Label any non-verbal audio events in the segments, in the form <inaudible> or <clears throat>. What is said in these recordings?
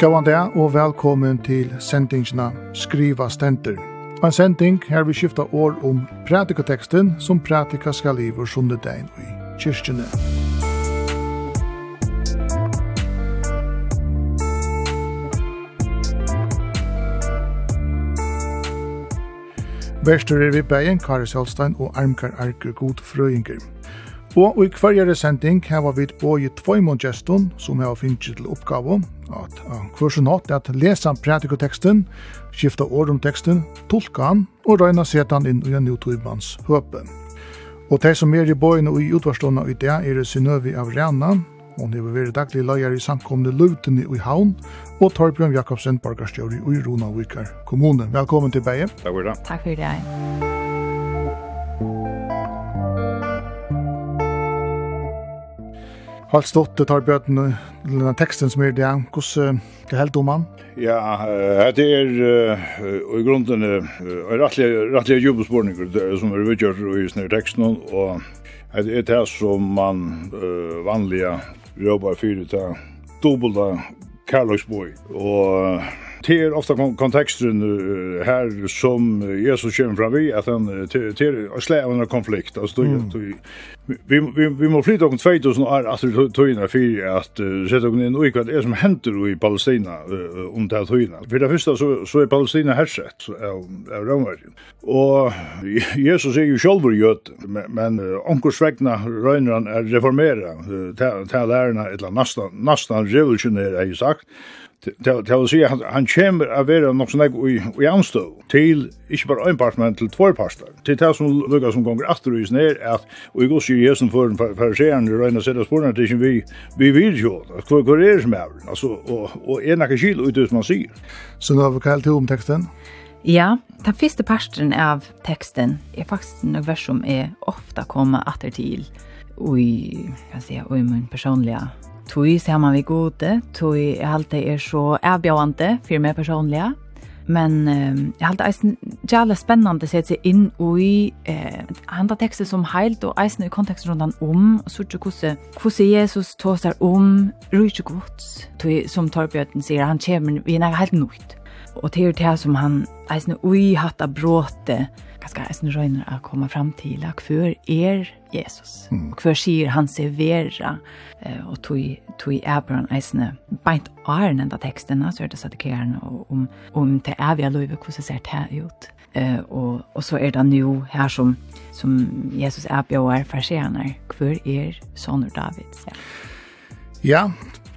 Gåan det, og velkommen til sendingsna Skriva Stenter. En sending her vi skifta år om pratikateksten som pratika skal liver sunde dein i kyrkjene. Verster er vi beien Kari Selstein og Armkar Arker God Frøyinger. Og i kvarjere sending har vi både tvojmon gestun som har finnst til oppgave at hversen hatt at lesa pratikoteksten, skifta ord om teksten, tolka han og røyna setan inn i en nutubans høpe. Og de som er i bøyen og i utvarstående i det er Synøvi av Rana, Hon hevur verið daglig leiar i samkomne Luteni i Havn og Torbjørn Jakobsen, borgarstjóri i Runavíkar kommune. Velkommen til Beie. Takk for det. Takk for det. Halt stått det tar bøten den teksten som er det, hvordan er det helt om han? Ja, det er i grunden rettelig jubelspårninger som er utgjørt i sånne teksten, og det er det som man vanlige jobber fyrir til dobbelta kærlagsboi, og det är ofta kontexten här som Jesus kommer fram vi, at han till av en konflikt alltså mm. vi vi vi måste flytta om 2000 år alltså at uh, att sätta inn en hva det er som händer i Palestina om det tøyna. For det första så så er Palestina hersett av romarna och Jesus är ju själv jöt men onkurs vägna røyner han reformera till lärarna eller nästan nästan revolutionära i sagt Det vil si at han kommer av vera nok sånn i anstøv til ikke bare en part, men til två parter. Til det som lukka som gonger atter og er at og i gos i jesen for fariseeren i røyna sætta sporene til vi vi vil jo hva er det som er altså og er nekka kilo ut som man sier Så nå har vi kallt til om teksten? Ja, den første parten av teksten er faktisk en vers som er ofta koma atter til og i, kan jeg si, og i min personliga tog man vi gode, tog jeg alltid er så avbjørende for meg personlig. Men eh, jeg har alltid jævlig spennende å sette seg inn i eh, andre tekster som heilt, og eisen i konteksten rundt han om, og sørte hvordan, hvordan Jesus tås seg om, rydde gods, tog, som Torbjørn sier, han kommer, vi er helt nøyt. Og det er det som han eisen i hatt av bråte, ganska eisen røyner å komme fram til at hver er Jesus, mm. og hver sier han seg vera, og tog, tog Abraham eisen beint åren enda tekstene, så er det satt kjerne om, om det er vi er hvordan ser det ut. Eh, og, og så er det nu her som, som Jesus er bjør for senere, hver er sånn David. Ja. ja,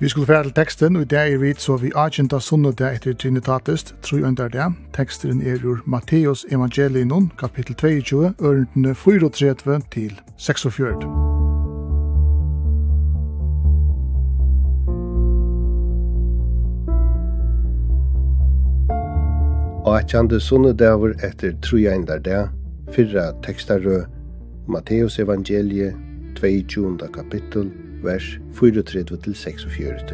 Vi skulle fære til teksten, og det er vi så vi agenda det etter Trinitatis, tru under det. Teksten er ur Matteus evangelinon, kapittel 22, ørendene 34 til 46. og atjande sunnedavur etter trujændar dag, fyrra tekstarø, Matteus evangelie, 22. kapittel, vers 34-46.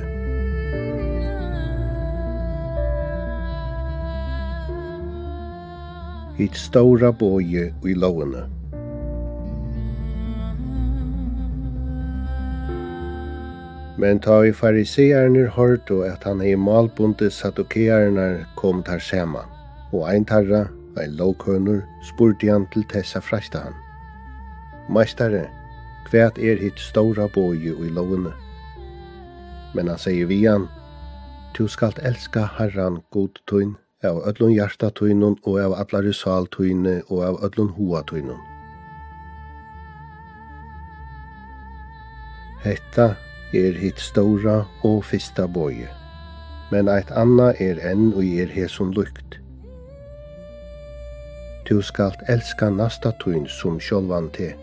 Hitt stóra boje i lovene. Men ta i fariseerne hørt og at han i malbundet sadukeerne kom tar sema. Og ein tarra, ein lovkønner, spurte han til tessa frasta han. Meistare, hvat er hitt stóra bogi i lovene. Men han sier vi han, Tu skalt elska Herran god tøyn, av öllun hjarta tøynun og av allari sal tøyne og av öllun hoa tøynun. Hetta er hitt stóra og fyrsta bogi, men eit anna er enn og er hesun lukt. Tu skalt elska nasta tøyn som sjálvan til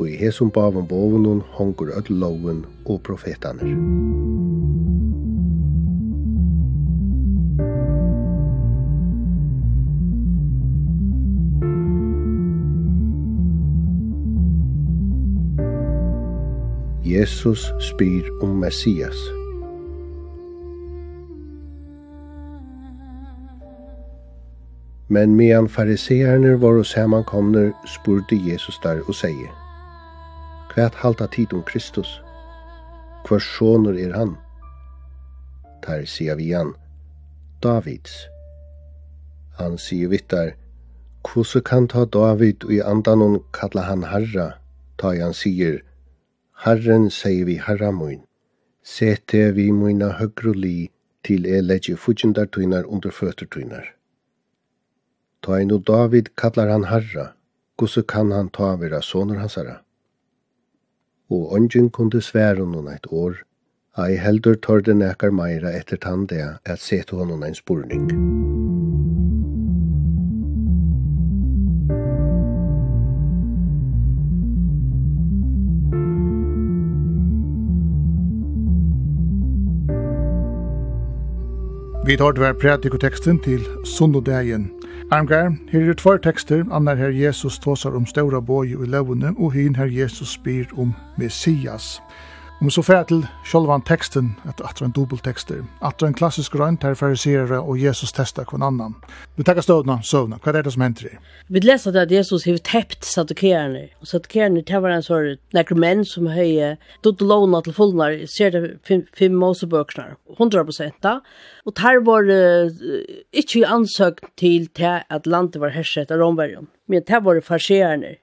og i hesum bavun bovunun hongur öll loven og profetaner. Jesus spyr om Messias. Men medan fariseerne var hos samankomner spurte Jesus der og sier Hvat halta tid om Kristus? Hver sonur er han? Tar sier vi han, Davids. Han sier vittar, Hvordan kan ta David og i andanon kalla han Herra, ta han sier, Herren sier vi Herra mun. Sete vi muna høgru li til e legge fudjendar tuinar under føtter tuinar. Ta en David kallar han Herra, hvordan kan han ta vera soner hans herra? og ongen kunde svære noen eit år, ei heldur tørde nekar meira etter tandea at sete honom ein spurning. Vi tar dver pratikoteksten til Sunnodegjen Armgar, her er tvær tekster, annar her Jesus tåsar om ståra boi i lovene, og hin her Jesus spyr om Messias. Om vi så fer til sjølvan teksten, et atra en dubbeltekster, atra en klassisk grønt her fariserere og Jesus testa kvann annan. Vi takkar støvna, søvna, hva er det som henter i? Vi leser at Jesus hev tept saddukerene, og saddukerene det var en sånn nekker menn som høye dutt låna til fullnar, ser det fem mosebøknar, 100% da, og tar var uh, ikke ansøkt til til at landet var herset av Romverjon, men det var fariserene.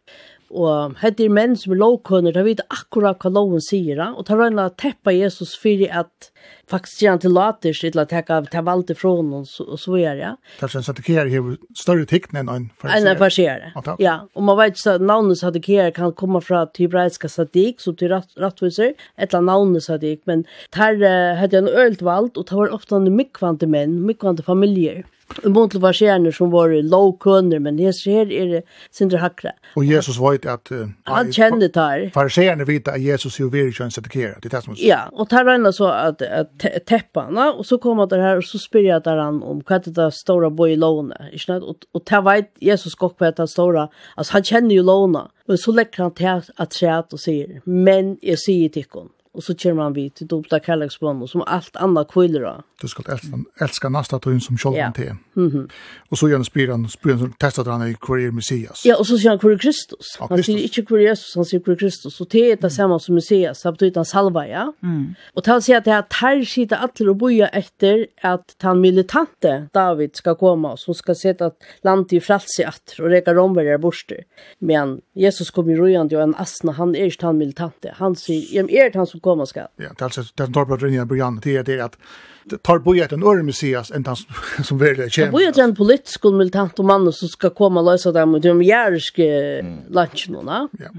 Og hette er menn som er lovkunner, de vet akkurat hva loven sier, og de røyna teppa Jesus fyrir at faktisk gjerne til later seg til å teka av valde fra noen, og så er det. Det er en det her større tikkene enn en farsier. Enn farsier, ja. Og man vet at navnet satikere kan komme fra tybreiska satik, som til rattviser, et eller navnet sadik, men der hette en ølt valgt, og det var ofte mykvante menn, mykvante familier. I mån til varsjener som var lovkunner, men det her er det sindre hakra. Og Jesus var ikke at... Uh, han kjenne tar. Varsjener vet at Jesus jo virkelig kjønns etikere, det er det som er. Ja, og tar regnet så at, at teppa han, og så kom han her, og så spyr jeg der han om hva er det store boi i lovene, ikke sant? Og, og tar veit Jesus godt hva er det store, altså han kjenner jo lovene, men så lekker han til at træt og sier, men jeg sier til henne, Og så kör man vid till dubbla kärleksbånd som allt annat kviller då. Du ska älska, älska nästa tun som kjolden ja. till. Mm -hmm. Och så gärna spyr han, spyr han, testar han i queer Messias. Ja, och så säger han queer Kristus. Ja, han säger inte queer Jesus, han säger queer Kristus. Och det är det samma som Messias, det betyder han salva, ja. Mm. Och han säger att det här tar sig alla och boja efter att han militante David ska komma som ska sätta landet i frälse att och räcka romvärjare borster. Men Jesus kommer ju rojande och en asna, han är inte han militante. Han säger, jag är det han som komma ska. Ja, det är alltså det <laughs> som tar på att ringa Brian det är att det tar på ett en örmuseas en dans som väl är känd. Det är en politisk och militant man som ska komma och lösa dem med de järske luncherna. Ja.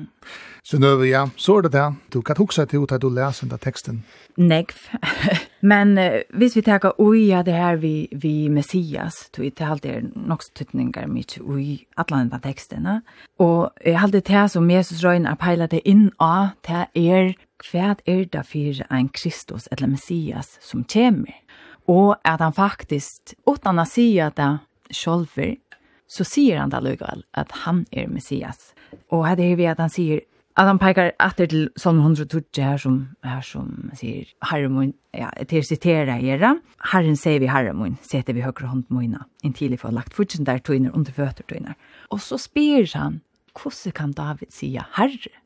Så nu ja, så är det där. Du kan huxa till att du läser den texten. Negv. <laughs> Men uh, hvis vi tar ui ja, det her vi, vi Messias, tog det til alltid er nok støtninger och ui alle andre tekstene. Og jeg halte det som Jesus røyne er peilet det inn av, det er hva er det for en Kristus eller Messias som kommer? Og at han faktisk, utan å si det selv, så sier han da allikevel at han er Messias. Og her er vi at han sier, at han pekar etter til Salm 120 her som, her som sier, Herre ja, til sitera gjerra, Herren sier vi Herre min, setter vi høyre hånd moina, inntil vi får lagt fortsatt der tøyner, under føtter tøyner. Og så spyr han, hvordan kan David sige Herre?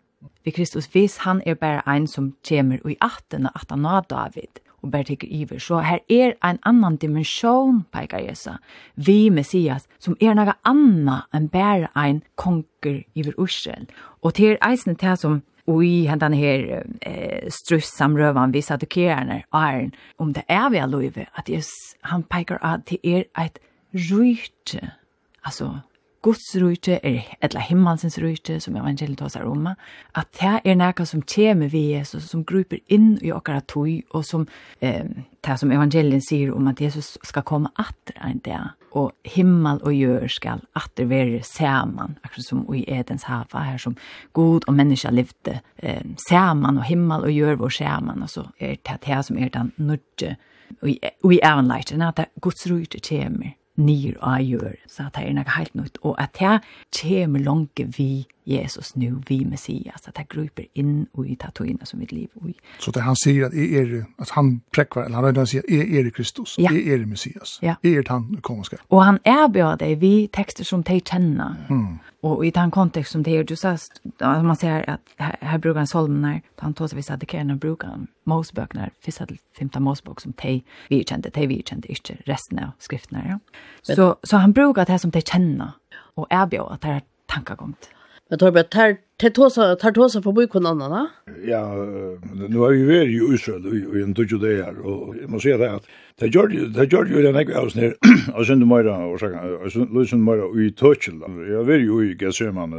Vi Kristus vis han er bare ein som kommer og i atten og atten av David og bare tykker iver. Så her er ein annan dimensjon, peikar Jesus. Vi Messias, som er noe anna enn bare ein konger iver Ursel. Og til eisen til som i hentan her eh, strussamrøvan vi sadukererne, æren, om det er vi alloive, at Jesus, han peikar at det er et rujt, altså Guds rujtje, er, etla himmelsens rujtje, som evangeliet hos er om, at det er nekka som kommer vi Jesus, som gruper inn i okkara tog, og som, eh, det som evangeliet sier om at Jesus skal komme atter en dag, og himmel og jord skal atter være saman, akkurat som i Edens hava, her som god og menneska levde eh, saman, og himmel og jord var saman, og så er det det som er den nødje, og i, og i at det er Guds rujtje kommer nyr og gjør. Så at det er noe helt nytt. Og at det kommer langt vi Jesus nu, vi Messias. At det gruper inn i tatoene som mitt liv. Ui. Så det han sier at, er, at han prekvar, eller han røyder han sier, er, er Kristus, ja. er, er Messias, ja. er han kommer kongenskap. Og han erbjør det vi tekster som de kjenner. Mm. Och i den kontext som det är, du sa, man ser att här, här brukar han solmnar, han tog sig vissa adekärerna och brukar han mosböknar, vissa till femta mosbok som de virkände, de virkände inte resten av skrifterna. Ja. Så, så han brukar det här som de känner och erbjuder att det här tankagångt. Jag tar bara tar tar tosa tar tosa på bok kon annan. va? Ja, nu har vi varit i Israel och i en tuju där och man ser det att det gör det gör ju den här hus <clears throat> ner och sen mera och så kan lösen mera i tuju. Jag vill ju i Gesman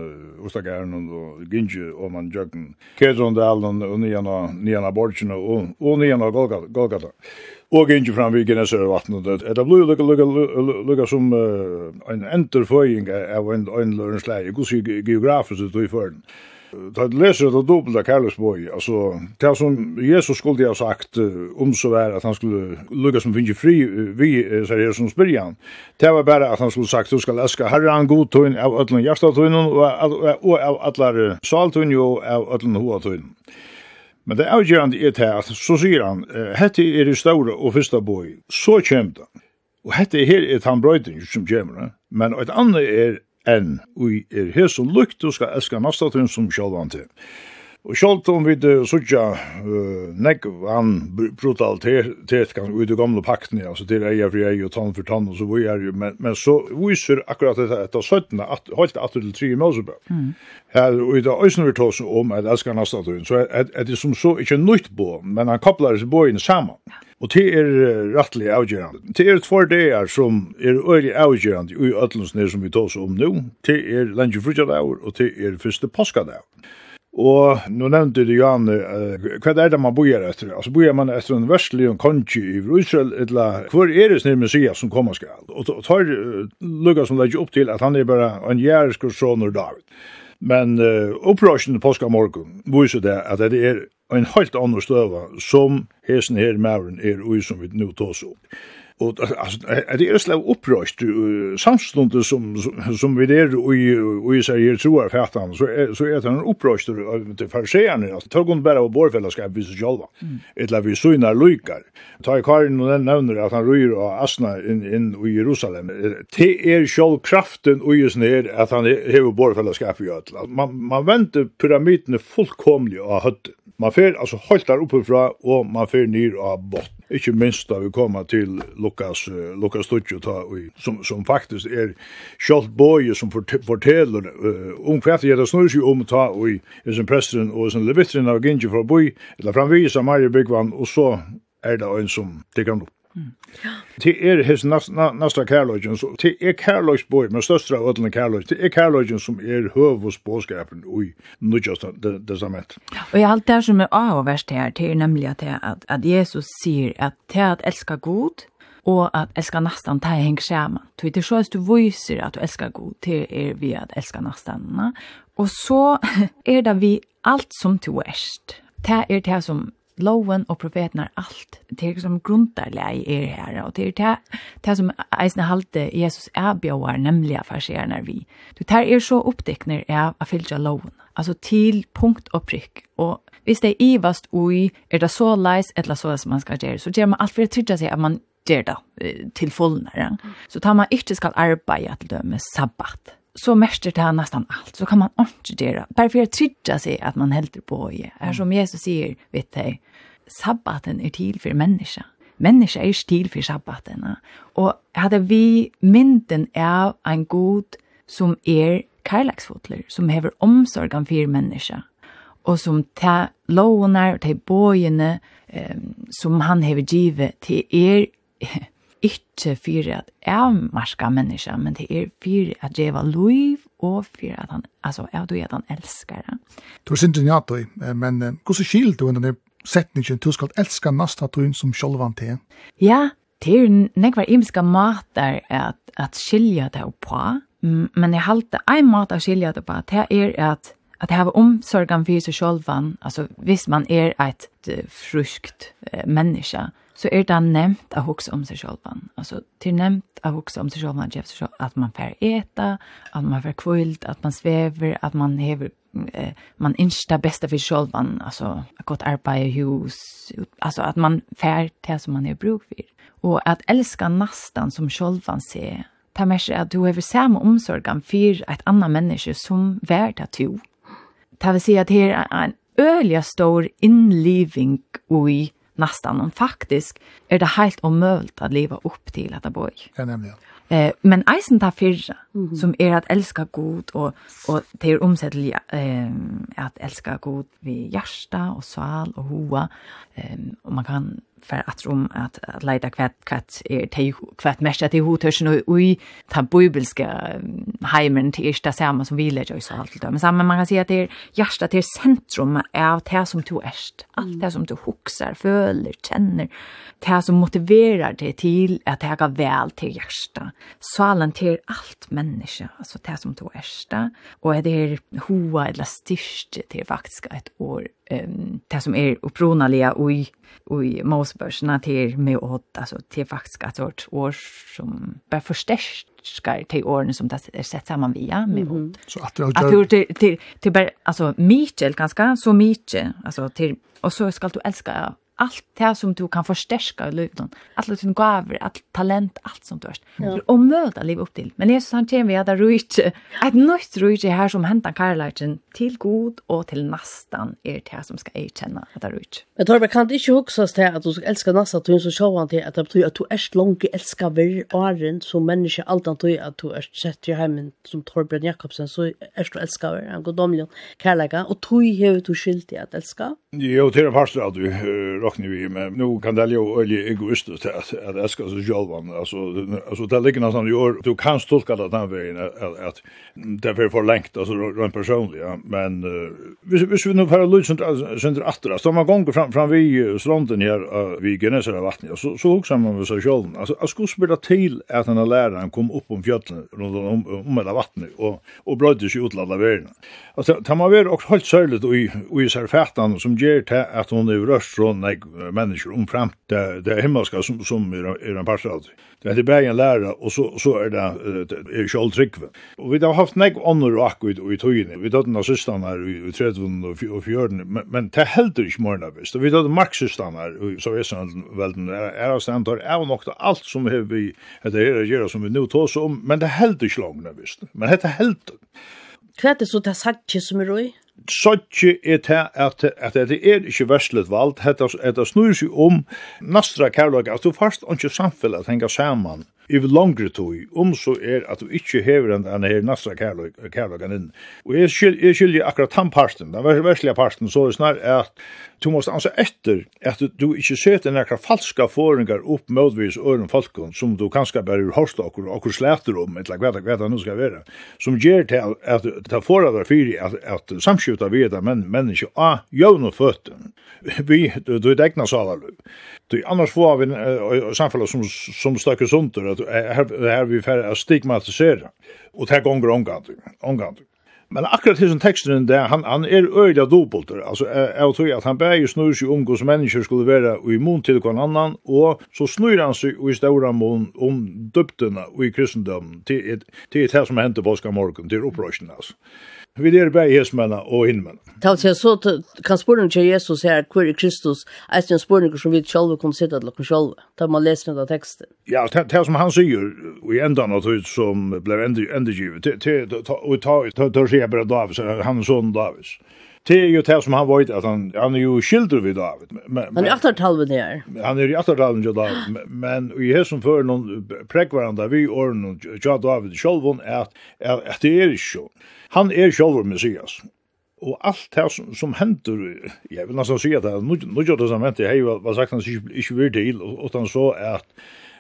och så gärna och ginge och man joggen. Kedron där och nyana nyana borgen och och nyana golgata golgata og ikke fram vi gjennom og Det ble jo lukket som en enterføying av en lørenslei, hvordan geografisk det tog i føren. Da leser det dobbelt av Karlsborg, altså, det som Jesus skulle ha sagt om så var at han skulle lukka som finne fri, vi ser her som spyrjan, det var bare at han skulle sagt, du skal elska herran god tøyn av ötlen hjertatøynen og av allar saltøyn og av ötlen hoatøynen. Men det avgjørende er til at så sier han, hette er det store og første boi, så kjem det. Og hette her er tannbrøyden som kjem det. Men et annet er enn, og er her som lukt, du skal elska nasta som sjálvan til. Og sjalt om vi det sutja uh, negg an brutalitet kan ut i gamla paktene, altså til eia for eia og tann for tann og så vi er jo, men, men så viser akkurat dette etter 17, at, holdt at til 3 i Mosebø. Mm. Her, og i det øyne vi tås om at elskar nastaturen, så er, er det som så ikke nytt på, men han kopplar seg på inn saman. Og det er rettelig avgjørende. Det er tvær dager som er øyelig avgjørende i ødelsene som vi tås om nå. Det er lenge frutjadaur, og det er første påskadaur. Og nu nevnte du, Jan, uh, hva er det man bojer etter? Altså, bojer man etter en verslig og kongi i Israel, eller hvor er det snir messias som kommer skal? Og tar uh, Lukas som legger opp til at han er bare en jæresk og sånner David. Men uh, opprørsjen påska morgen viser det at det er en helt annen støva som hesen her mauren er ui som vi nu tås opp. Og altså, er det slav opprøst, samstundet som, som vi er og i seg her troer fætan, så er, så er det en opprøst til farseerne, at tog hun bare av bårfellesskap vi seg sjálva, etla vi inar lykar. Ta i Karin og den nevner at han ryr og asna inn, inn i Jerusalem. Det er sjálv kraften og i sned at han hever bårfellesskap i ötla. Man, man venter pyramidene fullkomlig av høtten man fer alltså helt där uppe fra och man fer ner av bort. Inte minst da vi kommer till Lukas Lukas Tuccio ta som som faktiskt är Kjolt Boye som forteller uh, om hva det snur seg om ta och i sin presteren och sin levitrin av Ginge fra Boye eller framvisa Marie Byggvann, och så är det en som tar opp. Det er his næsta kærløgjen, så det er kærløgsboi, men største av ødelen kærløgjen, det er kærløgjen som er høvusbåskapen i nødjast testament. Og jeg alt det som er av og verst her, det er nemlig at, det, at, at Jesus sier at det at elska god, og at elska nastan ta heng skjerman. Det er så at du viser at du elskar god, det <laughs> er vi at elska nastan. Og så er det vi alt som du erst. Det er det som loven og profeten er alt. Det er som grundarleg er her, og det er det, det som eisne halte Jesus er bjøver, nemlig av farsierne vi. Du tar er så oppdekner av å fylle loven, altså til punkt og prikk, og hvis det er ivast ui, er det så leis, eller så som man skal gjøre, så gjør man alt for å trygge seg at man gjør det til fullnere. Så tar man ikke skal arbeide til døme sabbat så mäster det nästan allt. Så kan man inte göra. Bara för att trygga sig att man hälter på i. Här som Jesus säger, vet du, sabbaten är till för människa. Människa är till för sabbaten. Och hade vi mynden av en god som är kärleksfotler, som häver omsorgen för människa. Och som tar lånar, tar bojene, eh, som han häver givet till er ikke for at jeg marsker mennesker, men det er for at jeg var lov, og for at han, altså, jeg tror at han elsker det. Du er sin genialt, men hvordan skil du denne setningen, du skal elske nasta tøyen som sjølvan til? Ja, det er nekvar imiska mater at, at skilja det på, men jeg halte en mat å skilja det på, det er at att det har omsorgen för sig självan, alltså visst man är ett fruskt eh, människa, så är det nämnt att huxa om sig självan. Alltså det är nämnt att huxa om sig självan att man får äta, att man får kvult, att man sväver, att man hever eh, man inte det bästa för självan, alltså att gott arbete i hus, alltså att man får det som man är bruk för. Och att älska nästan som självan ser, ta med sig att du har samma omsorgen för ett annat människa som värd att du. Det vill säga att här är en öliga stor inliving i nästan om faktisk är det helt omöjligt att leva upp till att det bor. Ja, nämligen. Eh, men eisen ta fyrra, mm -hmm. som är att älska god och, och det är omsättliga eh, att älska god vid hjärsta och sal och hoa. Eh, och man kan för att rum att att leda kvätt kvätt är te kvätt mest att i hotörsen nu i ta bibelska heimen till är det samma som vi lägger oss allt då men samma man kan säga att det är hjärta till centrum av det som du ärst allt det som du huxar följer känner det som motiverar dig till att ta väl till hjärta salen till allt människa alltså det som du ärst och det är hoa eller styrst till faktiskt ett år um, det som er uppronaliga i i Mosbörsna till med åt alltså till faktiskt att sort år som bara förstärskar till åren som det är sett samman via med mm -hmm. så att det att till till till bara alltså Mitchell ganska så mycket alltså till och så ska du älska allt det som du kan förstärka i livet. Allt som gaver, allt talent, allt som du har. Det är omöjligt att leva upp till. Men Jesus han vi att det rujtje, ett nytt rujt här som händer karlagen till god och till nästan är det som ska erkänna att det rujtje. Men Torben, kan det inte huxas till att du ska älska nästan till så tjauar han till att det betyder att du är långt älskar vi åren som människa allt annat att du är sett i hemmen som Torben Jakobsen så är du älskar vi en godomlig karlaga och du har du skyldig att älska. Jo, det er parster at vi råkner vi, men nu kan det jo øyelig egoistisk at jeg elsker seg selv, altså det ligger nesten i år, du kan stolka det den veien at det er for lengt, altså rent personlig, ja, men hvis vi nå færre lyd sønder atter, altså man gonger fram, fram vi slånden her, vi geneser av vattnet, så, så hokser man med seg selv, altså jeg skulle spille til at denne læreren kom opp om fjøtlen rundt om, om eller vattnet, og, og brøyde seg utlalla verden. Altså, det må være også helt særlig i, i særfætan som gjør til att hon är røst från människor om fram det, det himmelska som, som är, er en parsad. Det är bara en lärare och så, så är det, det är Tryggve. Och vi har haft nek ånder och akkurat och i tøyene. Vi har hatt systerne her i 30 och 40, men, men det heldur ikke morgen av Vi har hatt marksysterne her i Sovjetsenvelden. Er av stand har av nok alt som vi har det her som vi nu tar så om, men det heldur ikke langt av Men det heldur. Hva er det så det sagt som er røy? Sotje er til at, at det er ikke verslet valgt, er det snur seg om nastra kærløyga, at du først ikke samfunnet henger saman iv longre tog, om så er at du ikkje hever enn enn her nastra kærløkan inn. Og jeg skiljer skyld, akkurat han parten, den verslige parten, så er snar at du måst ansa etter at du ikkje seter nekra falska foringar opp mødvis øren folkon som du kanska bare horsta okkur, okkur slæter om, etla hva hva nu skal vera, som gjer til at ta foradar fyri at, at samskjuta vida men, menneske a jøvn og føtten, vi, du, du, er du, du, du, annars får vi uh, du, som, som du, du, at her, her vi færre å stigmatisere, og det gonger omgant. Men akkurat som teksten der, han, han er øyla dobbelter, altså jeg tror at han bæger snur seg om hos mennesker skulle være immun til hver annan, og så snur han seg i ståra mun om døptene og i kristendom, til, til det som hendte påska morgen, til opprøsjen, altså. Vi er bare hesmenna og innmenna. Tal til så kan spurning til Jesus her, hvor er Kristus, er det en spurning som vi selv kan sitte til oss selv, da man leser den teksten. Ja, det som han sier, og i enda noe tøyt som ble endegivet, og ta sier jeg bare Davids, han er sånn Davids det er jo det som han vet, at han, han er jo skilder vid David. Men, han er i attertalven her. Han er i attertalven til David, men i her som fører noen prekvaranda vi årene til David selv, at, at, at det er ikke Han er selv Messias. Og alt det som, som hender, jeg vil nesten si at det er noe som hender, jeg har sagt han ikke ikke vil til, og, og han så at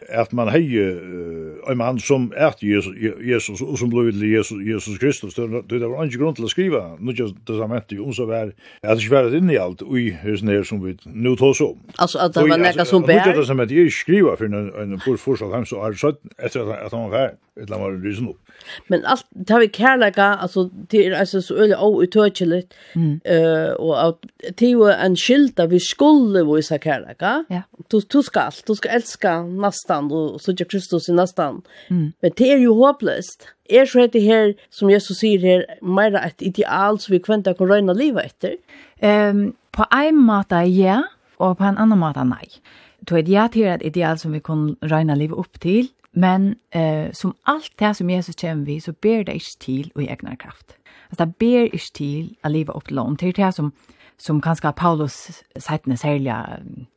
at man hei uh, en mann som er Jesus Jesus, og som blev til Jesus, Jesus Kristus, det det var ikke grunn til å skrive Nya testamentet om så var at det ikke var inn i alt og i høysen her som vi nå tås om. Altså at det var nekka som bær? Noe testamentet er ikke skriva for en en fortsatt hem så er det etter at han var ferdig, etter han var rysen opp. Men allt tar vi kärleka, alltså det är alltså så öle och utökeligt. Mm. Eh och att det är en skylta vi skulle visa kärleka. Ja. Du du ska du ska älska nästan och så Jesus Kristus i nästan. Mm. Men det är ju hopplöst. Är så heter här som Jesus säger här mer ett ideal som vi kvänta kan röna livet efter. Ehm um, på en måte ja och på en annan måte nej. Du är det ja till ett ideal som vi kan röna livet upp till Men eh, som alt det som Jesus kommer vi, så ber det ikke til å i egna kraft. Altså det ber ikke til å leve opp til lån. Det er det som som kanskje Paulus sættene særlig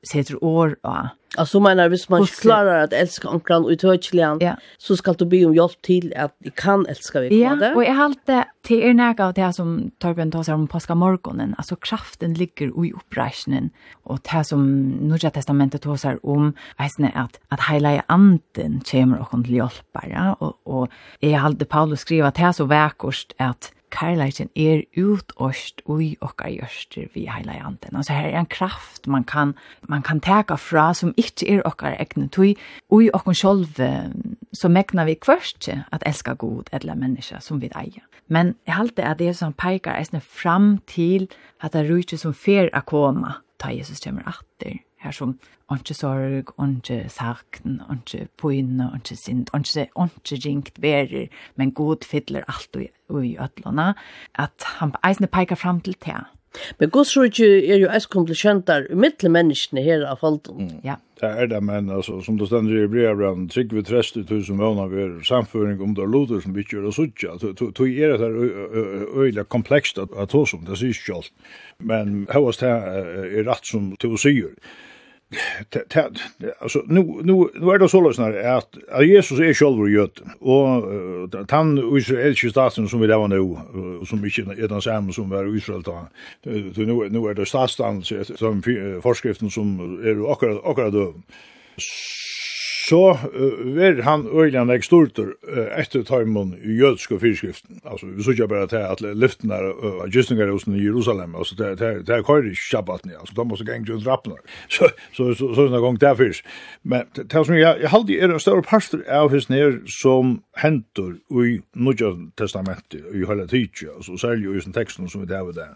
setter år og... Altså, mener, hvis man ikke klarer at elsker onkran og utøkjelian, ja. så skal du be om hjelp til at de kan elske vi på ja, det. Ja, og jeg till til er nægge av det som Torbjørn tar seg om påska morgonen, altså kraften ligger i oppreisningen, og det som Norge testamentet tar seg om, eisne at, at heilige anden kommer og kan hjälpa hjelp, ja? og, og jeg alltid Paulus skriver at det er så vekkost at kærleiken er utårst ui okkar gjørster vi heila i anden. Altså her er en kraft man kan, man kan teka fra som ikkje er okkar egne tui, ui okkar sjolv så mekna vi kvørst at elska god edla menneska som vi eier. Men jeg halte at det som peikar eisne fram til at det er rujtje som fer a koma ta Jesus kommer atter her som ikke sorg, ikke sakten, ikke poinne, ikke sint, ikke, ikke ringt verer, men god fiddler alt og, og i ødlåna, at han eisne peikar fram til det. Men Guds rike er jo eis komplisjentar mittle menneskene her av falden. Mm. Ja. Det er det, men altså, som det stender i brevbrann, trygg vi 30.000 tusen vana vi er samføring om det loter som vi ikke gjør det suttja. Tog er det her øyla komplekst at hos om det sier ikke alt. Men hos det er rett som til å sier alltså nu nu nu är det så lösnar att att Jesus är själv jöt och han israeliska staten som vi där var nu och som inte är den samma som var Israel då nu nu är det staten som föreskriften som är akkurat akkurat då så uh, han øyland jeg stortur uh, etter taimun i jødsk og fyrskriften. Altså, vi sykja bare til at lyften er uh, gysningar i Jerusalem, altså, det, det, det er køyri i shabbaten, altså, da måste gengt ut rappnar. Så, så, så, så, så, gong der fyrst. Men det som jeg, jeg halde er en større pastor av hos nir som hentur i Nudja testamentet i hele Tidja, altså, særlig i sin teksten som vi det er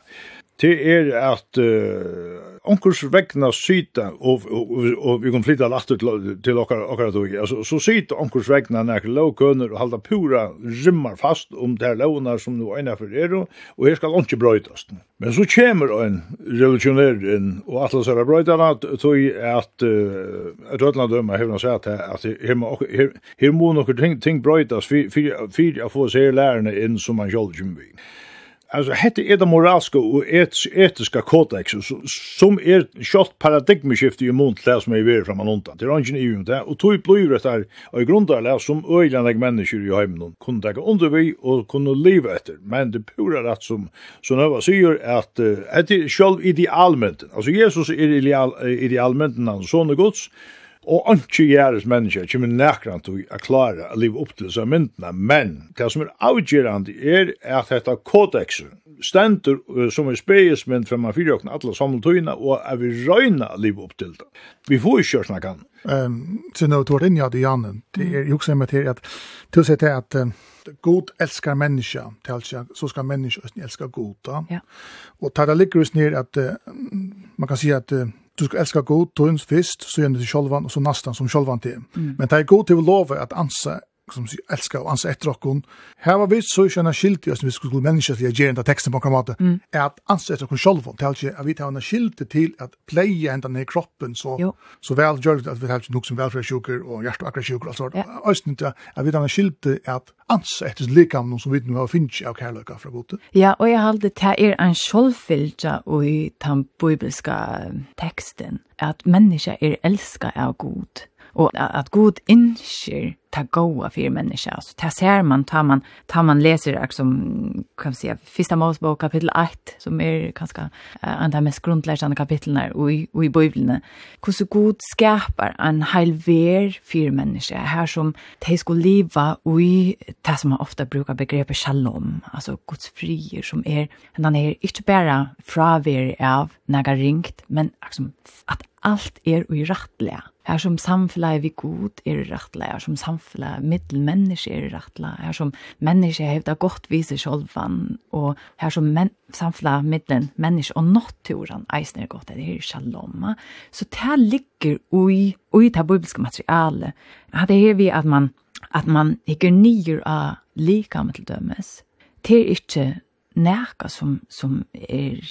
det er at uh, onkurs vegna syta, og, og, og, og vi kan flytta lagt til, til okkar, okkar tog, altså, så syta onkurs vegna nek lovkøner og halda pura rymmar fast om det her lovnar som nu eina for er, og her skal onki brøytast. Men så kjemur en revolutionær inn, og atlas er brøytana, tog at uh, et høtla døma hevna sett her, at her her, her må nokkur ting, ting brøytast, fyrir a få seg lærerne inn som man sjálf kjumvig. Alltså hette är det moraliska och etiska kodex som är kött paradigmskifte i mot det som är vi framan undan. Det är ingen i det och tog blir det där och grundar som öjlandiga människor i hemmen kunde ta under vi och kunde leva efter. Men det pura rätt som så några säger att det är själv idealmenten. Alltså Jesus är ideal idealment han son Guds og ikke gjøres mennesker kommer nærkant til å klare å leve opp til disse myndene, men det som er avgjørende er at dette kodexen stender som er spesmynd for man fyrer åkne alle samletøyene, og er vi røyna å leve opp til det. Vi får ikke gjøre snakken. Um, så nå tog inn jeg til Janne, det er jo også med til at til å si til at God elskar menneska, tälsja, så ska människa elska da. Ja. Och tar det ligger just ned att uh, man kan säga att uh, du skal elska god tunns fyrst, så är til sjolvan, og så nastan som sjolvan til. Mm. Men det er god til å love at ansa som sier elska og ansa etter okkon. Her var vi så ikke enn i oss, vi skulle menneska til å gjøre enda teksten på en måte, mm. er at ansa etter okkon sjolvon, det er ikke at vi tar enn skilt til at pleie enda ned i kroppen, så, jo. så vel gjør det at vi tar nok som velferdssjuker og hjert- og akkurat og alt sånt. Ja. Øysten til at vi tar enn til at ansa etter likam noen som vi nu har finnst av kærløyka fra gode. Ja, og jeg halde til er en sjolvfylja og i den bibelska teksten, at menneska er elska av god och att god inskir ta goa för människa alltså ta ser man tar man tar man läser som kan säga första Mosebok kapitel 8 som är ganska uh, andra mest grundläggande kapitlen där och i i bibeln hur så god skapar en helver för människa här som de ska leva i det som man ofta brukar begreppet shalom alltså Guds frier som är den är inte bara ver av några ringt men liksom att allt är i rättliga her som samfunnet vi god er rettelig, her som samfunnet middelmenneske er rettelig, her som menneske hevda godt vise sjolvan, og her som men, samfunnet middel menneske og naturen eisen er godt, det er shalom. Så det ligger ui, ui det bibelske materialet. Det er vi at man, at man ikke nyer av likam til dømes. Det er ikke næka som, som er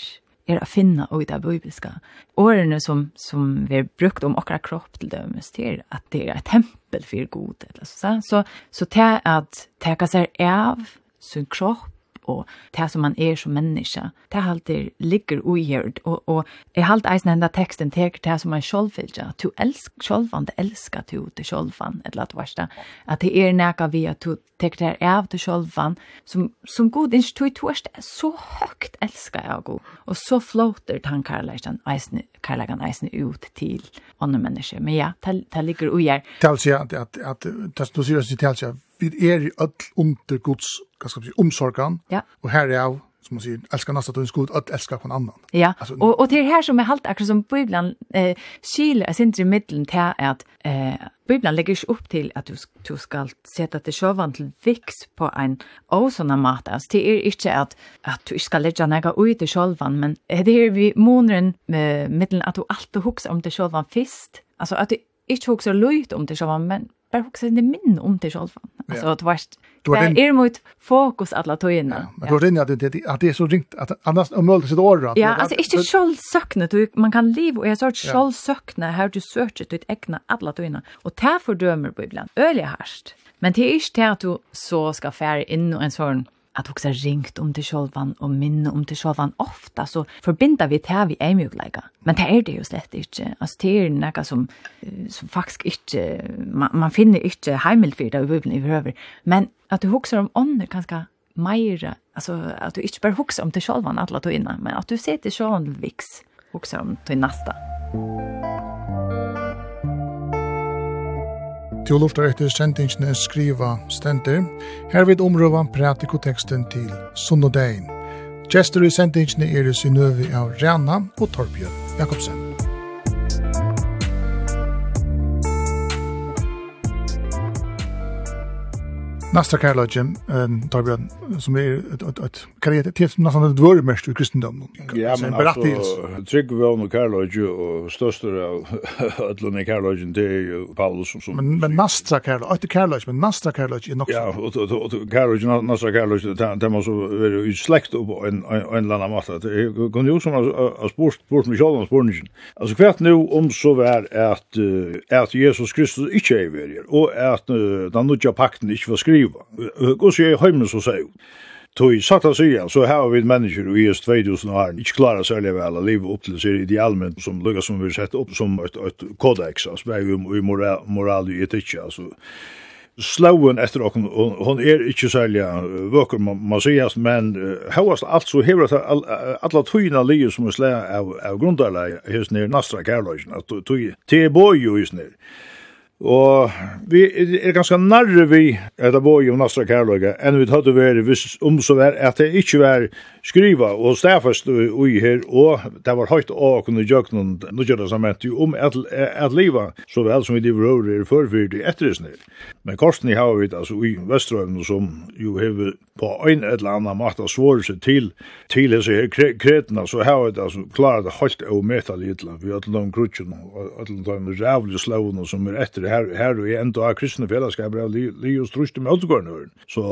er å finne i det bibelska. Årene som, som vi har brukt om akkurat kropp til dømes til at det er et tempel for god. Eller så, så, så, så til at teka seg av sin kropp og det som man er som menneske. Det alltid ligger ugjørt, og, og jeg halter eisen enda teksten til det som er sjolvfylja. Du elsker sjolvan, det elsker du til sjolvan, et eller annet verste. At det er nekka vi at du teker det av til sjolvan, som, som god ikke tog tørst, så høyt elsker jeg god. Og så flåter han karlægen eisen, karlægen eisen ut til andre mennesker. Men ja, det, det ligger ugjørt. Det er altså at, at, at, at, at, at, at, at, at, vi er i öll under Guds ganska precis omsorgan. Ja. Och här är av som man säger älskar nästa till en att älska från annan. Ja. Alltså, och och det är här som är halt akkurat som Bibeln eh skil är sin i mitten till att eh Bibeln lägger ju upp till att du du ska sätta det sjövan till vix på en osona mat. Alltså det är inte att att du ska lägga några ut i självan men det är vi månaden med mitten att du alltid huxar om det självan fist. Alltså att du inte huxar löjt om det självan men bara också inte minn om det själva. Alltså att vart det är mot fokus alla tojna. Ja, men då rinner det det att det är så ringt att annars om möjligt sitt år. Ja, alltså inte själv sökna du man kan leva och jag sa själv sökna här du söker ditt egna alla tojna och ta fördömer Bibeln. Öliga härst. Men det är inte att du så ska färra in och en sån att också ringt om til sjølvan og minne om til sjølvan ofta så förbinder vi det vi er mjukleika. Men det er det jo slett ikke. Altså, det er noe som, som faktisk ikke, man, man finner ikke heimelfyrt av det i høver. Men at du huxar om ånder ganska mera, altså at du ikke bare huxar om til sjølvan alle to innan, men at du ser til sjølvan viks, huxar om til nästa. Musik Du luftar etter sendingsne skriva stender. Her vil omrøva pratikoteksten til Sunnodein. Gjester i sendingsne er i synøvi av Rana og Torbjørn Jakobsen. Nästa en Torbjørn, som är ett karriär, det är nästan ett vörmest i kristendomen. Ja, men altså, trygg vi om kärlöjtjen och største av <laughs> ödlun i kärlöjtjen, det er Paulus som... Men, men nästa kärlöjtjen, ikke kärlöjtjen, men nästa kärlöjtjen är nok... Ja, och kärlöjtjen, nästa kärlöjtjen, det måste vara ju släkt på en eller annen måte. Det kan jo som har spurt, spurt mig själv om spurningen. Alltså, kvärt nu om så var att Jesus Kristus inte är i verger, och att den nødja pakten inte var skrivet skriva. Gå så jeg heimen så sier Tog satt av sier, så har vi mennesker i just 2000 år, ikke klarer særlig vel å leve opp til seg idealmen som lukkar som vi sett opp som et, et kodex, altså, vi er moral, moral og etikk, altså. Slauen etter okken, hon er ikke særlig vøkker, man, man sier, men høyast alt så hever at alla tøyna livet som er slæg av, av grundarleie, hos nir Nastra Kærløysen, at tøy, tøy, tøy, tøy, tøy, Og vi er ganske nærre vi etter boi om Nastra Kærløyga enn vi hadde vært hvis om så vær at det ikke var skriva og stafast ui her og det var høyt å kunne jøknun nukjøra samet jo om at, at liva så vel som vi lever over er forfyrt i etterisner. Men korsen i vi altså ui Vestrøven som jo hever på ein eller annan måte svåre seg til til hese her kre, så har vi altså klarar det høyt å meta litt vi har til de krutjen og til de rævlig slavene som er etter her, her og enda av kristne fellesskap er li og struste med återgården. Så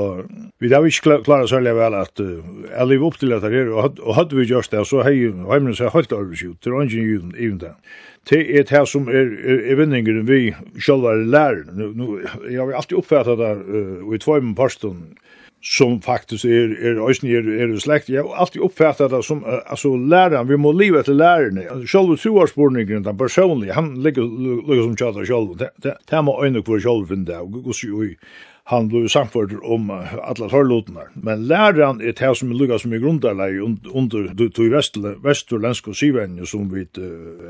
vi har ikke klart særlig vel at uh, jeg lever opp til dette her, og hadde vi gjort det, så har heimene seg helt arbeidskjort, til ånden i det. Det er det som er, er, er vinningen vi selv er lærer. Nå, nå, Jeg har alltid oppfattet det, uh, i tvøymen parstånden, som faktisk er er øysni er er slekt Jag har alltid uppfattat det som uh, altså läraren vi må leva till läraren. Själva suarspårningen den personliga han ligger ligger som chatta själv. Det det må ändå för själv den där och så han blev samförd om uh, alla torrlåtarna. Men läraren är det som ligger som i grundarläge under tog västerländska syvänje som vi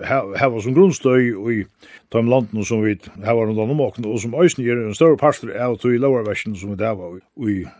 har som grundstöj och i de landen som vi har runt om och som ösn är en större pastor av tog i lovarversen som vi har i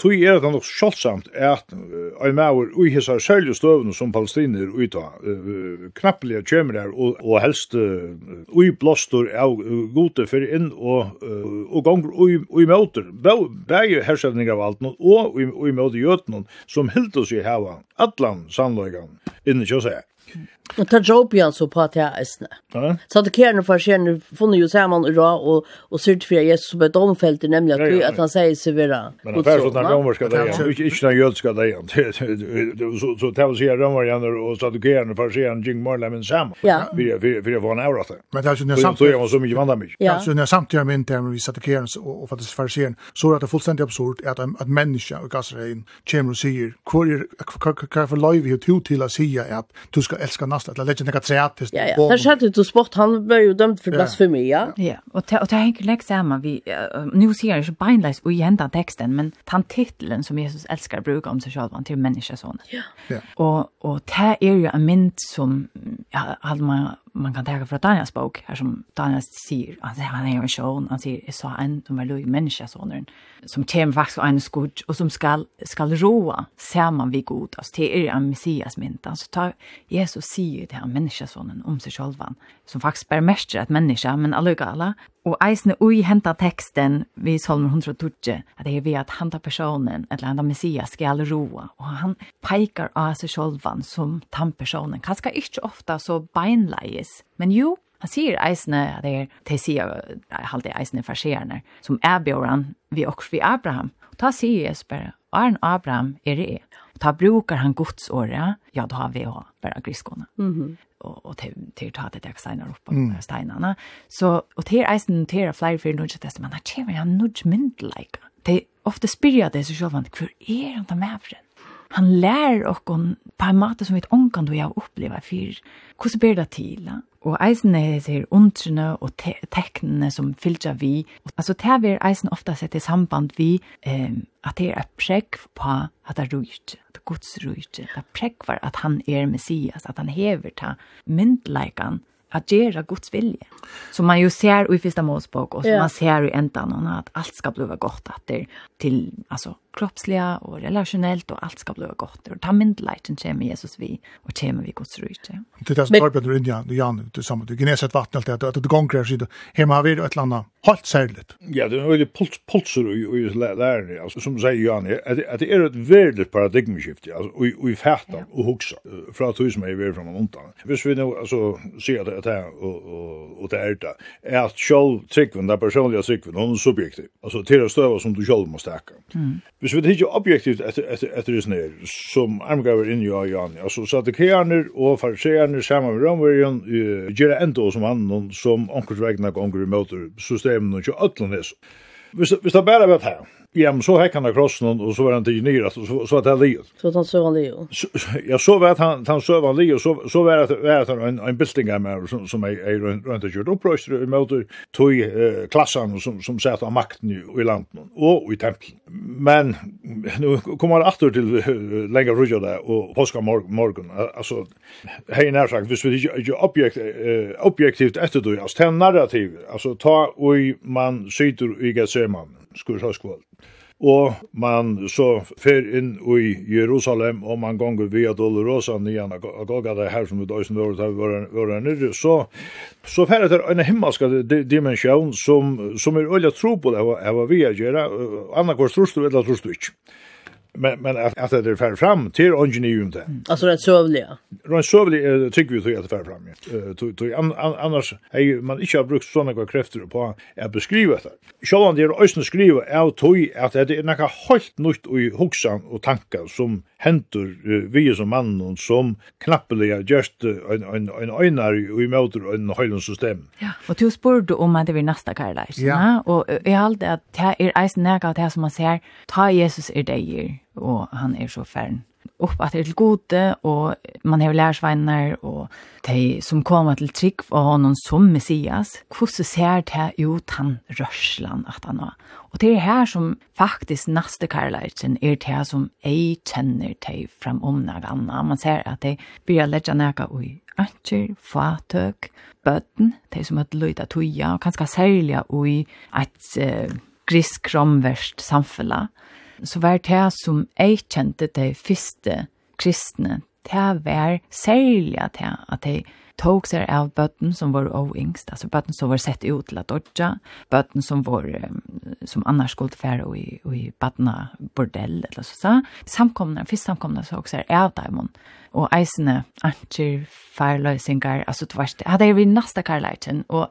tui er det nok sjålsamt at ein maur ui hissar sølju støvnu som palestiner ui ta knapplega kjemur her og helst ui blostur av gode fyrir inn og og gongur ui møter bægi hersetning av alt og ui møter jötnun som hildu seg hava allan sannløygan inni kjøseg Og ta jobb igjen så på at jeg eisne. Så at kjerne for kjerne funnet jo sammen i dag og, og certifiere Jesus som et omfelt, nemlig at, at han sier seg vera Men han færre så snakker om skal deg, ikke, ikke den jødska deg. Så det var sier rømmer igjen og så at kjerne for kjerne Jing Marley min sammen. Ja. For jeg var en avrat det. Men det er jo nær samtidig. Så jeg var så mye vant av meg. Ja. Så nær samtidig med inte vi satt kjerne og faktisk for kjerne, så er det fullstendig absurd at, at menneska og gassrein kommer og sier, hva er for løyvi og to til å sier at du skal älskar nästa eller legend något teatiskt. Ja, ja. Där skötte du sport han var ju dömd för blasfemi, ja. Ja, och och det hänger läggs samman vi nu ser ju så bindlös och igen den texten men han titeln som Jesus älskar brukar om sig själv han till människosonen. Ja. Ja. Och och det är ju en mynd som ja, hade man man kan tänka från Daniels bok, här som Daniel säger, han säger, han är en sjön, han säger, jag sa en, de är loj människa, sonen, som kommer faktiskt av en skudd, och som skall, skall roa, ser man vi god, alltså det är en messias mynt, alltså ta, Jesus säger det här människa, sonen, om sig själva, som faktiskt bär mästra att människa, men alla, alla, og eisne ui henta teksten vi Salmer 112, at det er vi at henta personen, eller henta Messias, skal roa, og han peikar av seg sjolvan som tan personen, kanskje ikkje ofta så beinleis, men jo, Han sier eisne, at det er, det sier halde eisne farserende, som er bjøren vi oks vi Abraham. Og ta sier Jesus bare, Arn Abraham er det. Og ta brukar han godsåret, ja, da har vi jo bare griskåne. Mm -hmm och och till ta det där stenar upp på stenarna. Så och till eisen till av flyer för nudge test man att chimney han nudge mint like. Det ofta spyrja det så själva hur är han ta med för Han lär och på en måte som vi inte kan då jag uppleva för hur blir det till og eisene heter undrene og te teknene som fylger vi. Altså, det er eisen ofta sett i samband vi eh, at det er et prekk på at det er rujt, at det er gods rujt. Det er prekk var at han er messias, at han hever ta myndleikan at gjøre Guds vilje. Som man jo ser i Første Mosebok, og som ja. man ser i endan, at alt skal bli godt etter til, altså, kroppsliga och relationellt och allt ska bli gott. Och ta min lighten kommer Jesus vi och kommer vi Guds rike. Det är så bra du Indian, du Jan du som du gneset vatten allt det att det gånger så hemma har vi ett landa helt särligt. Ja, det är väl puls pulser och och där alltså som säger Jan att det är ett väldigt paradigmskifte alltså och i färdan och huxa för att hus mig vi från ontan. Visst vi nu alltså ser det här och och och det är det är att själv tryckvända personliga tryckvända hon subjektiv. Alltså till att stöva som du själv måste äka. Mm. Hvis vi hittar objektivt etter, etter, etter det snir, som armgaver inn i Jan, altså saddukeaner og fariseaner sammen med romverjen uh, gjør det enda som han som onkert vegna gonger i møter systemen og ikke ötlandes. Hvis, hvis det bare vet her, Ja, men så hekk han av krossen, og så var han til nyrat, og så, så var det livet. Så han søv han livet? Ja, så var han, han søv han livet, så, så var det, var det en, en bilding av meg som, som er, er rundt og kjørt opprøster i møte tog eh, klassene som, som satt av makten i, i landet og i tempelen. Men nu kommer han aftur til uh, lenger rujja det og påska morgen, morgen. altså, hei nær sagt, hvis vi ikke objekt, uh, objektivt etter det, altså, ten narrativ, altså, ta og man syter i Gethsemane, skursaskvall. Og man så fer inn i Jerusalem, og man gonger via Dolorosa, nyan Agagada, her som ut øysen våre, var, var nyrre, så, så fer etter en himmelska dimensjon som, som er øyla tro på det, hva vi er gjerra, annakvar trus du, eller trus du ikke men men att att det fär fram till engineering där. Alltså det sövliga. Rätt sövliga tycker vi tror att det fär fram. Eh tror annars är man inte har brukt såna några krafter på att beskriva det. Självan det är ösn skriva är toy att det är några helt nytt i huxan och tankar som hentur uh, vi som mann og som knappliga just en en en önar i motor en höjlens system. Ja, og du spurte om at det blir nästa karlæs, ja. Og jeg hade at det er eisen näka av det som man ser ta Jesus er det og han er så fern upp at det gode, och man har lærsveinar, och de som kommer till trygg för honom som Messias, Hur ser det ut han rörslan att han har Og det er her som faktisk neste karlæren er det som jeg kjenner de framomna ganna. Man ser at de blir lägga näka ui anker, fatøk, bøtten, de som har løyta tuja, og kanskje særlig ui et uh, grisk-romverst samfunnet, så var det som jeg kjente de første kristne, det var særlig at jeg, at jeg tog seg av bøtten som var oengst, altså bøtten som var sett ut til at dodja, bøtten som var, som annars skulle fære i, i bøttena bordell, eller så sa, samkomne, først samkomne så også er av daimon, og eisene, antjer, færløysingar, altså det verste, hadde jeg vært nasta karlætjen, og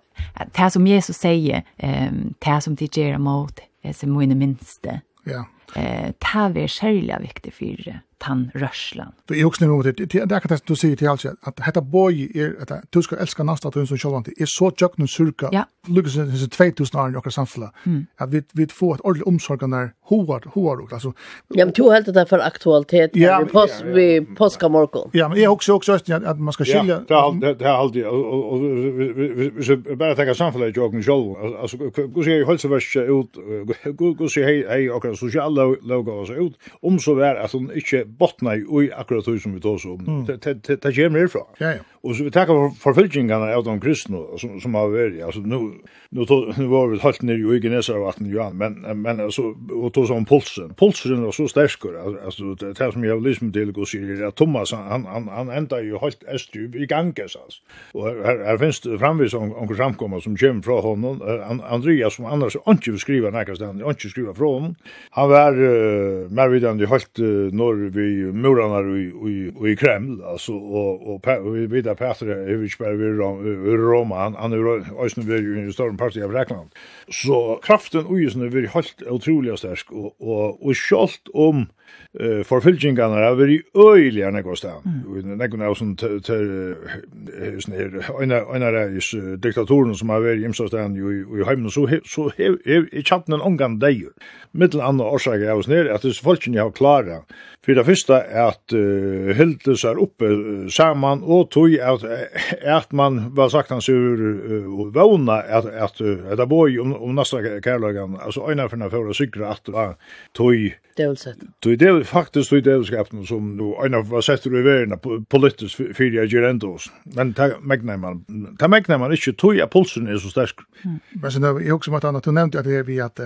det som Jesus sier, um, det som de gjør mot, det som mine minste, ja. Yeah eh ta vi själva viktig för tan rörslan. För i också nämnde det det där kan du se till alltså att detta boy är att du ska älska nästa att som själva det är så jökna surka. Ja. Lucas är 2000 år i och samfla. Att vi vi får ett ordentligt omsorg när hoar hoar alltså. Ja men du helt det för aktualitet vi post vi påska morgon. Ja men jag också också att man ska skilja. Ja det har alltid och så bara ta samfla joken jökna själva. Alltså hur ser ju hälsovärt ut hur ser hej hej och sociala låga oss ut, om så vær at hun ikke botna i ui akkurat hui som vi tås om. Det kommer herfra. Ja, ja. Og så vi takkar for forfølgingene av de kristne som, som har vært, altså nu, nu, nu var vi halt nere i Genesar av vatten, ja, men, men altså, og tås om pulsen. Pulsen var så sterskur, altså, det er som jeg har lyst med til å si, at Thomas, han, han, han enda jo halt est i ganges, altså. Og her, her finnes det framvis om samkomma som kommer fra honom, Andreas, som annars ikke vil skriva nekast, han ikke skriva fra honom, han var mer mer vidande halt norr vi murarna i i Kreml alltså och och vi vidare Peter Evich Berg i Roma han. Han är ösnen vi i stor part av Grekland. Så kraften och ösnen vi halt otroligt stark och och och skolt om eh förfylkingarna har varit öjliga när går stan. Och när går som till sån här en en av diktatorerna som har varit hemskt stan ju i hemmen så så i chatten en omgång där. Mittel andra orsaker jag var ner att det folken jag har klara. För det första är att hylte så uppe samman och tog att att man var sagt han sur våna att att det boy om om nästa kärlagan alltså en av för några cyklar att tog Dolset. Tog det er faktisk det djevelskapen som nu, øyne var sett i verden politisk fyrir jeg gjør enda oss. Men ta megnar man, ta megnar man ikke tog at pulsen er så stersk. Men sen, jeg har også måttet du nevnte at det er vi at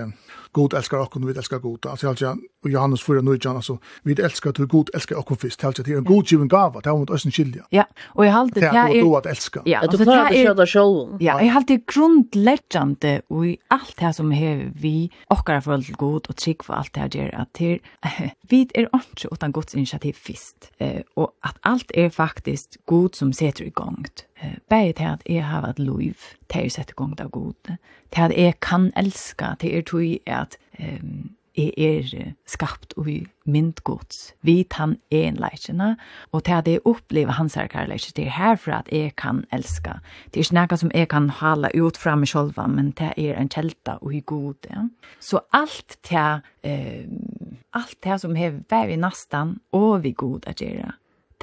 god elskar okkur, og vi elskar god. Altså, altså, og Johannes 4, 9, altså, vi elskar til god elskar okkur fyrst. Altså, det er en god given gava, det mot om at skilja. Ja, og jeg halte det er... Det er at elska. Ja, altså, det er... Ja, jeg halte grundleggjande og i alt det som hever vi okkara forhold til god og trygg for alt det her gjør at det er... Vi er ordentlig utan guds initiativ fyrst. Eh Og at alt er faktisk god som setter i gongt Bæði til at jeg har et liv til å sette gongt av god, til at jeg kan elska, til er tog at um, jeg er skapt og mynd gods, vi han en leisjene, og til at jeg opplever hans her kærleisje, det er herfra at jeg kan elska. Det er ikke noe som jeg kan hala ut fra meg sjolva, men det er en kjelta og i god. Ja. Så alt det, eh, alt det som har vært i nastan og vi god at gjøre,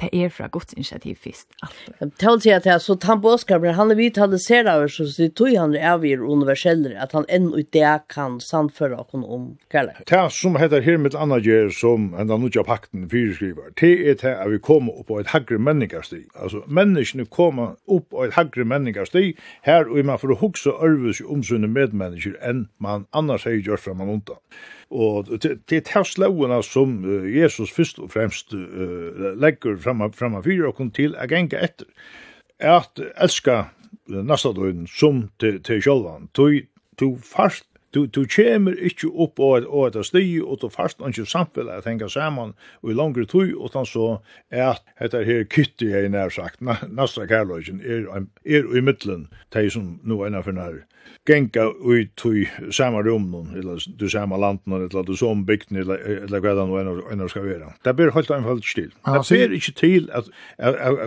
det är fra Guds initiativ först. Tal sig att jag så tamboskar han är över så det tog han är vi universeller att han än ut det kan samföra och om kärlek. Det som heter här med andra ger som en annan av pakten fyrskriver. Det er det at vi kommer upp på ett högre människastig. Alltså människan kommer upp på ett högre människastig här och man får huxa örvus om sine medmennesker än man annars har gjort fra man undan. Og det er tævslåene som Jesus først og fremst uh, legger fremme fyrir og kom til å genga etter. Er at elska nasta døgn som til sjølvan. Du fast Du, du kommer ikke opp og, og etter sti, og du fast og ikke samfunnet at henge sammen, og i langere tog, utan så er at dette her kytte jeg nær sagt, Nasra Karløysen, er, er i middelen, de som nå er innenfor nær, genga ut tog samme rummen, eller du samme landen, eller du som bygden, eller, eller hva det nå enn skal være. Det blir helt anfallet stil. Det blir ikke til at,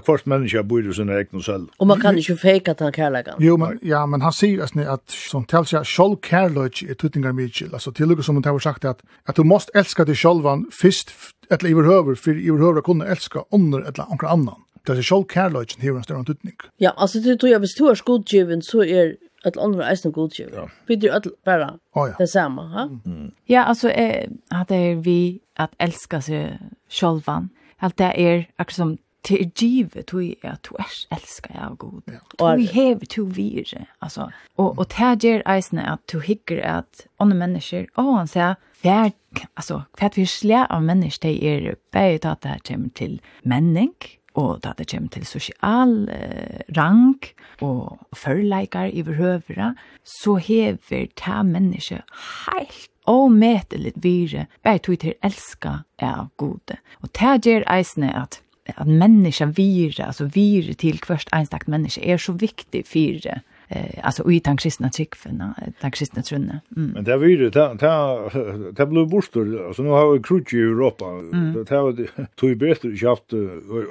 kvart at menneske bor i sin egen selv. Og man kan ikke fake at han kærlegger. Jo, men, ja, men han sier at, at som tals jeg, selv kærløy mykje, er tutningar mykje. Altså, til lukka som hun har sagt at, at du måst elska dig sjolvan fyrst, etla iverhøver, for iverhøver kunne elska under etla onkra annan. Det er sjolv kærløyken hever en større tutning. Ja, altså, du tror jeg, hvis du er skodgivin, så er att andra är snäll godtjur. Ja. Vi det att bara oh, ja. det samma, ha? Mm. Ja, alltså eh att det är vi att älska sig själva. Allt det är också som det er givet du er at du er elsker av god. Ja. Du hever to vire, altså. Og, og det gjør eisene at du hikker at andre mennesker, og han sier, hver, altså, hver vi slår av mennesker, det er bare at det kommer til menning, og da det kommer til sosial eh, rang og førleikar i behøvere, så hever ta menneske heilt og metelit vire, bare tog til elska er av gode. Og det gjør eisene at at människan vir, altså vir til hverst einstakt menneske, er så viktig för eh alltså i den kristna tryckfen den kristna trunne. Mm. Men var ju ta ta ta blev bostor alltså nu har vi krutch i Europa. Det har det <laughs> tog bättre skaft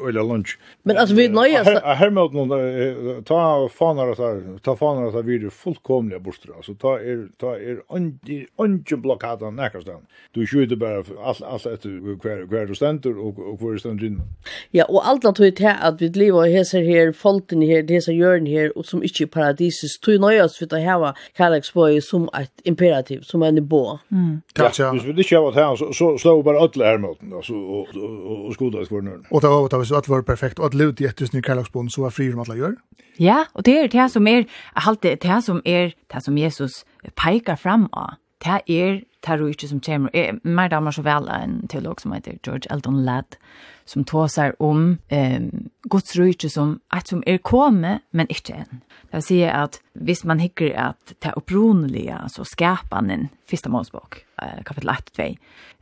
eller lunch. Men alltså vi nöjas här med någon ta fanar så ta fanar så vidare fullkomliga bostor alltså ta er ta er onge blockaden näkastan. Du skjuter bara allt allt efter kvar kvar du ständer och och kvar ständer in. Ja och allt att vi att vi lever här så här folken här det så gör ni här och som inte paradis Jesus tog nøyast for å hava kærleksbøy som et imperativ, som en bå. Mm. Ja, hvis vi ikke hava det så, så slå vi bare alle her altså, og, og, og, skoda et kvarnør. Og det var hvis alt var perfekt, og alle ut i ettusen i kærleksbøy, så var fri om alle gjør. Ja, og det er det som er, det er som er, det som Jesus peikar fram av, det er terrorister som kommer. Jeg mer damer så vel en teolog som heter George Elton Ladd, som tåser om eh, Guds rike som et som er kommet, men ikke en. Det vil si at hvis man hikker at det opprunelige, altså skapanden, første målsbok, eh, kapittel 1 og 2,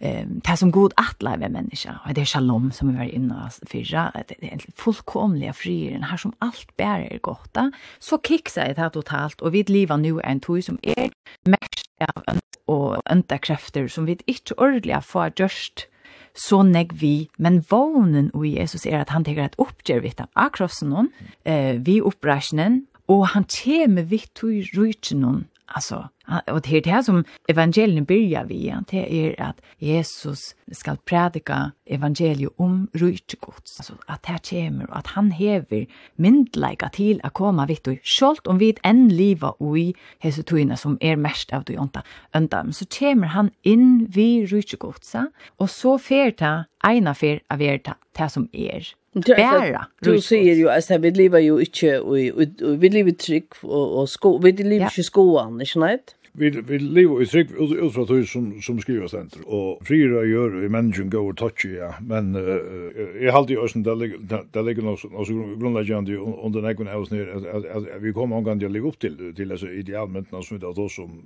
eh, det som god atler ved mennesker, og det er shalom som vi var inne og fyrre, det er egentlig fullkomlige frieren, her som alt bærer er godt, så kikker jeg det totalt, og vi lever nå en tog som er mest av ønt og ønt møta krefter som vi ikke ordentlig får gjørst så negg vi, men vånen og Jesus er at han tenker et oppgjør vidt av krossen noen, eh, vi oppreisjonen, og han kommer vidt til rydgen Alltså, och det är det här som evangelien börjar vid, det är att Jesus ska predika evangeliet om rujt. Alltså, att det här kommer och att han häver myndlägga till att komma vitt och självt om vi en liva och i Jesu togna som är mest av det jonta önda. Så kommer han in vid rujt och så färta ena fär av er det som är Bæra. Du sier jo, altså, vi lever jo ikke, vi lever trygg og sko vi lever ju skoan, inte sant? vi, vi lever i trygg ut, ut fra tog som, som skriver senter, og frira gjør i mennesken go og touch ja, men uh, jeg halte jo også, det ligger noe grunnleggjende under nekken av oss nere, at, at, at, at vi kommer omgang til å legge opp til, til altså, idealmyndene som vi har tås om,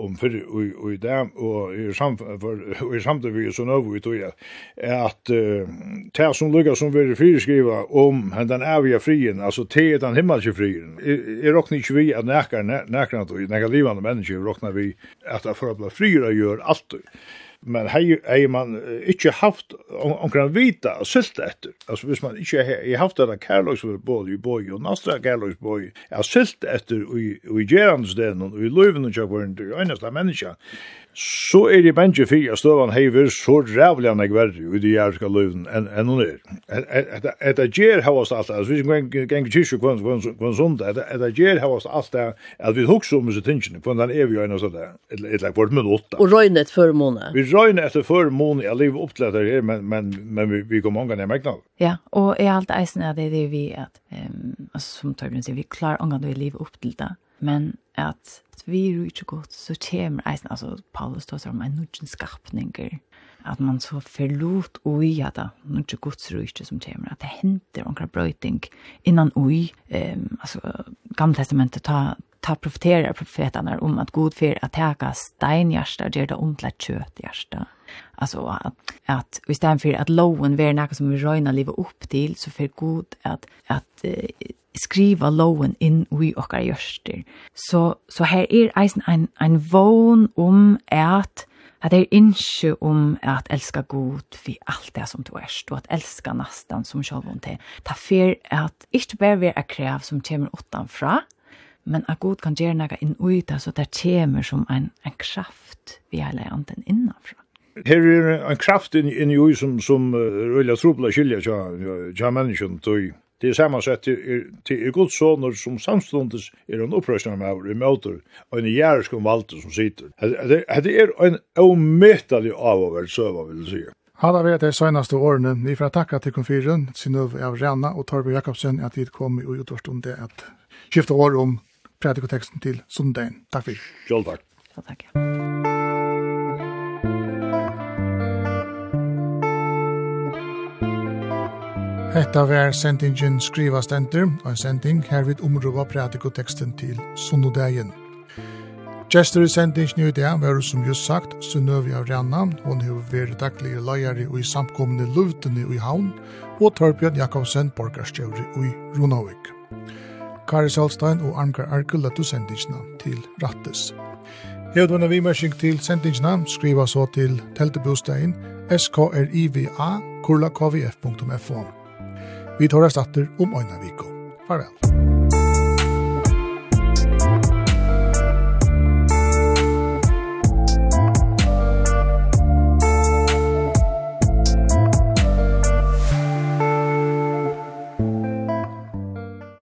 om fyrr og, og i dag, og i samtidig vi er så nøy, vi tog at, at uh, det som lukkar som vi er fyrskriva om den avgjør frien, altså til den himmelske frien, er råkning ikke vi at nekker, nekker, nekker, nekker, nekker, nekker, nekker, nekker, råkna vi at det for å bli friere gjør alt. Men hei, hei man ikke haft omkring vita og sylte etter. Altså hvis man ikke hei, hei haft denne kærløysbøy i bøy og nastra kærløysbøy, jeg har sylt etter og i gjerandesdelen og i løyven og kjøkvarende og eneste menneska, så er det bensje fyrir at støvan hever så rævlig han ikke verre i de jærska løyven enn hun er. Et Etta gjer oss alt, altså vi som geng kyrkje kvann kvann sund, etta gjer oss alt det, at vi hugsa om disse tingene, kvann den evig øyne sånn, etla kvart minutt. Og røyne et før førmåne. Vi røyne etter førmåne, jeg liv opp til dette her, men men, men vi vi kom omgang i merknad. Ja, og er alt eisen er det det vi at, um, altså, som Torbjørn sier, vi klarer omgang vi liv opp til det men at vi er ikke godt, så kommer eisen, altså Paulus tåser om en nødgjens skapninger, at man så forlot ui at det er ikke godt rujtje som kommer, at det henter omkring brøyting innan ui, um, altså gamle testamentet ta, ta profeterer profetene om at god fyr at teka steinhjersta gjør det om til et kjøthjersta, Alltså att, att istället för att loven är något som vi röjna leva upp till så för god att, att uh, skriva loven in i och görster. Så, så här är eisen en, en vån om att att det är inte om att älska god för allt det som du är och att älska nästan som själv om det. Ta för att inte bara vara kräv som kommer utanför men att god kan göra något in ut, så det kommer som en, en kraft vi alla lärt den innanför her er en kraft inn, inn i ui som, som uh, rullar trobla skilja tja, tja menneskjen tøy. Det er samansett til, til er god sånner som samståndes er en opprøsning med i møter og en jæresk om valgte som sitter. Det er en omøttelig avhåver søva, vil jeg si. Halla vi de senaste årene. Vi får takka til konfiren, Synøv av Rana og Torbe Jakobsen at vi kom i utvarstundet at skifte år om predikoteksten til sundagen. Takk for. Sjølv takk. Ja, takk. Hetta var sendingen skriva Stenter, og en sending hervid områva pratikoteksten til sunnodagen. Gjester i sendingen i dag var som just sagt Sunnøvi av Ranna, hon har vært daglige leier og i samkomne luvtene i havn, og Torbjørn Jakobsen borgarstjøri i Ronavik. Kari Salstein og Armgar Arkel lette sendingen til Rattes. Hevd vunna vimersing til sendingen, skriva så til teltebostein skriva kurlakvf.fo. Vi tar oss datter om Øyna viko. Farvel.